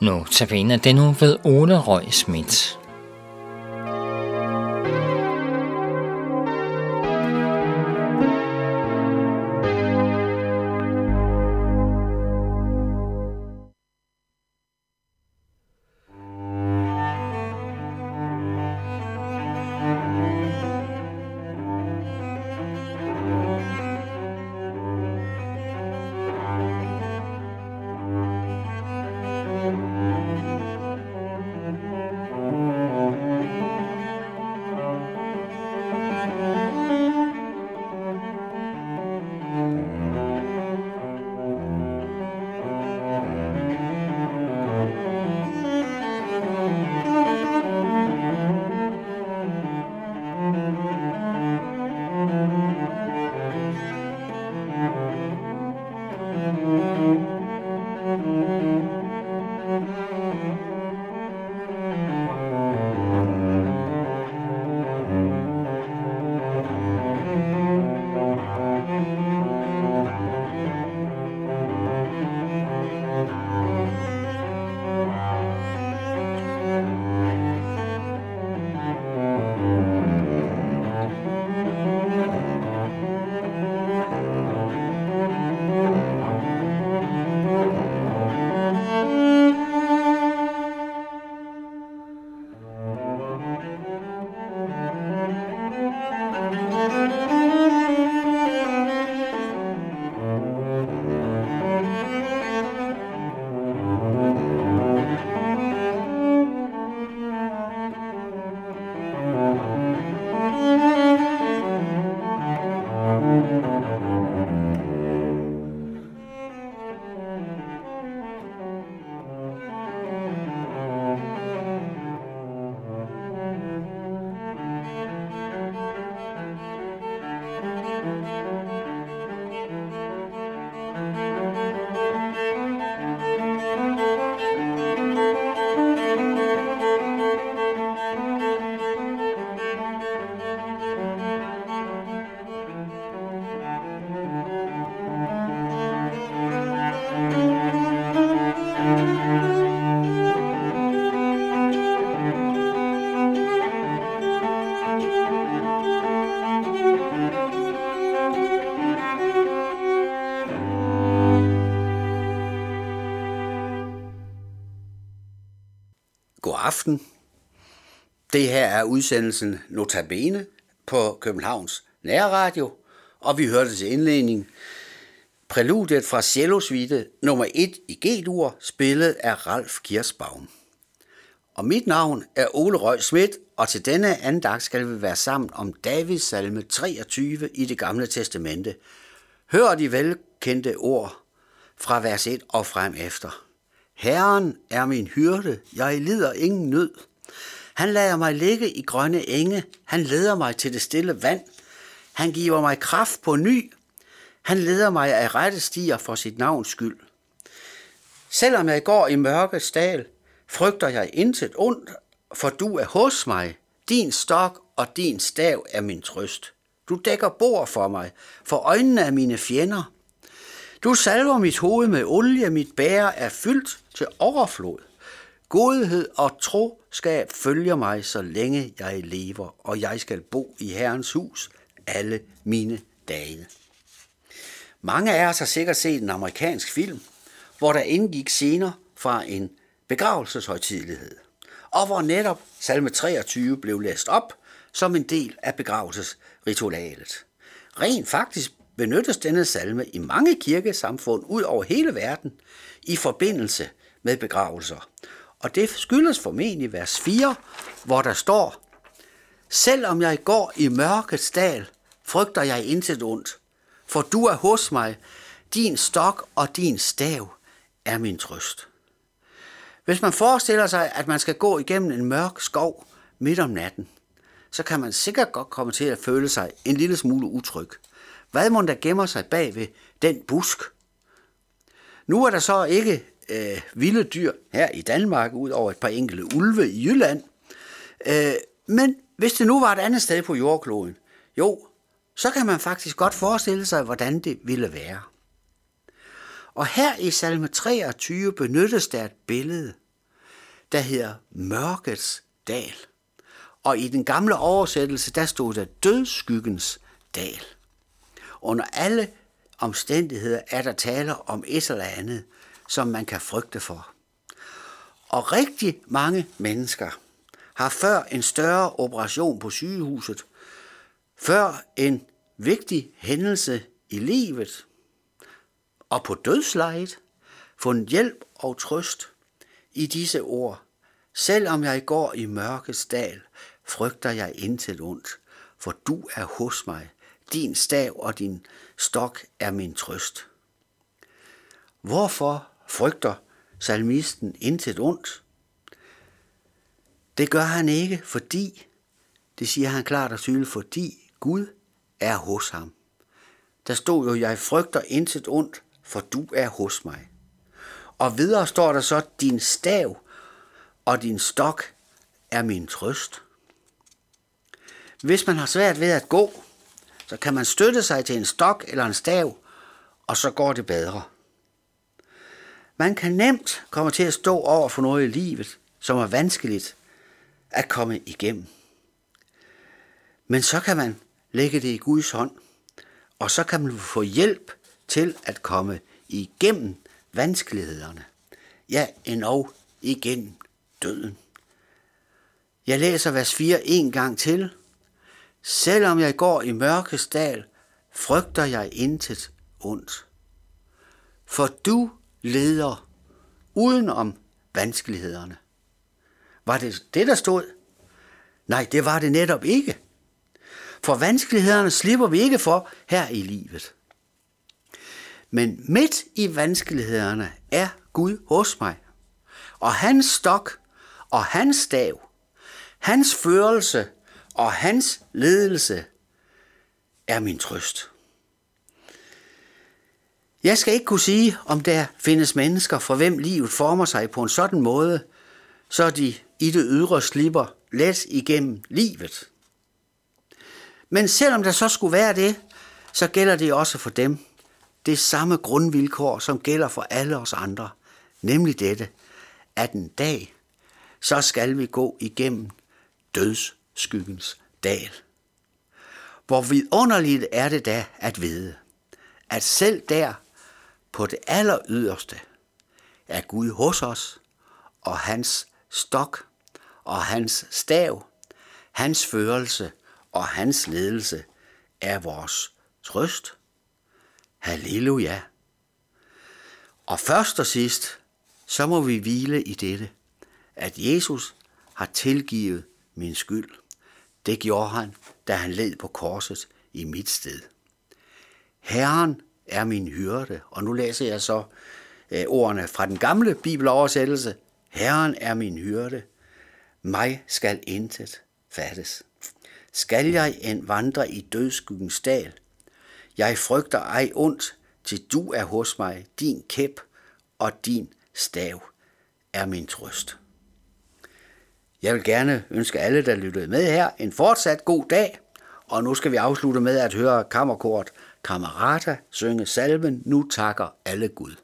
Nu tabiner den nu ved Ole Røg Schmidt. Aften. Det her er udsendelsen Notabene på Københavns Nærradio, og vi hørte til indledning præludiet fra Cello Suite nummer 1 i G-dur, spillet af Ralf Kirsbaum. Og mit navn er Ole Røg Schmidt, og til denne anden dag skal vi være sammen om Davids salme 23 i det gamle testamente. Hør de velkendte ord fra vers 1 og frem efter. Herren er min hyrde, jeg lider ingen nød. Han lader mig ligge i grønne enge, han leder mig til det stille vand. Han giver mig kraft på ny, han leder mig af rette stier for sit navns skyld. Selvom jeg går i mørkets dal, frygter jeg intet ondt, for du er hos mig. Din stok og din stav er min trøst. Du dækker bord for mig, for øjnene af mine fjender. Du salver mit hoved med olie, mit bære er fyldt til overflod. Godhed og troskab følger mig, så længe jeg lever, og jeg skal bo i Herrens hus alle mine dage. Mange af os har sikkert set en amerikansk film, hvor der indgik scener fra en begravelseshøjtidelighed, og hvor netop salme 23 blev læst op som en del af begravelsesritualet. Rent faktisk benyttes denne salme i mange kirkesamfund ud over hele verden i forbindelse med begravelser. Og det skyldes formentlig vers 4, hvor der står, Selvom jeg går i mørkets dal, frygter jeg intet ondt, for du er hos mig, din stok og din stav er min trøst. Hvis man forestiller sig, at man skal gå igennem en mørk skov midt om natten, så kan man sikkert godt komme til at føle sig en lille smule utryg. Hvad må der gemmer sig bag ved den busk? Nu er der så ikke øh, vilde dyr her i Danmark, ud over et par enkelte ulve i Jylland. Øh, men hvis det nu var et andet sted på jordkloden, jo, så kan man faktisk godt forestille sig, hvordan det ville være. Og her i salme 23 benyttes der et billede. der hedder Mørkets dal. Og i den gamle oversættelse, der stod der dødskyggens dal. Under alle omstændigheder er der tale om et eller andet, som man kan frygte for. Og rigtig mange mennesker har før en større operation på sygehuset, før en vigtig hændelse i livet og på dødslejet, fundet hjælp og trøst i disse ord. Selvom jeg går i mørkets dal, frygter jeg intet ondt, for du er hos mig. Din stav og din stok er min trøst. Hvorfor frygter salmisten intet ondt? Det gør han ikke, fordi, det siger han klart og tydeligt, fordi Gud er hos ham. Der stod jo, jeg frygter intet ondt, for du er hos mig. Og videre står der så, din stav og din stok er min trøst. Hvis man har svært ved at gå, så kan man støtte sig til en stok eller en stav, og så går det bedre. Man kan nemt komme til at stå over for noget i livet, som er vanskeligt at komme igennem. Men så kan man lægge det i Guds hånd, og så kan man få hjælp til at komme igennem vanskelighederne. Ja, endnu igennem døden. Jeg læser vers 4 en gang til. Selvom jeg går i mørkes dal, frygter jeg intet ondt. For du leder udenom vanskelighederne. Var det det, der stod? Nej, det var det netop ikke. For vanskelighederne slipper vi ikke for her i livet. Men midt i vanskelighederne er Gud hos mig. Og hans stok og hans stav, hans førelse og hans ledelse er min trøst. Jeg skal ikke kunne sige, om der findes mennesker, for hvem livet former sig på en sådan måde, så de i det ydre slipper let igennem livet. Men selvom der så skulle være det, så gælder det også for dem. Det samme grundvilkår, som gælder for alle os andre. Nemlig dette, at en dag, så skal vi gå igennem skyggens dal. Hvor vidunderligt er det da at vide, at selv der på det aller yderste er Gud hos os, og hans stok og hans stav, hans førelse og hans ledelse er vores trøst. Halleluja. Og først og sidst, så må vi hvile i dette, at Jesus har tilgivet min skyld. Det gjorde han, da han led på korset i mit sted. Herren er min hyrde, og nu læser jeg så øh, ordene fra den gamle bibeloversættelse. Herren er min hyrde, mig skal intet fattes. Skal jeg end vandre i dødskyggens dal? Jeg frygter ej ondt, til du er hos mig, din kæp og din stav er min trøst. Jeg vil gerne ønske alle, der lyttede med her, en fortsat god dag, og nu skal vi afslutte med at høre kammerkort Kamerata synge salven Nu takker alle Gud.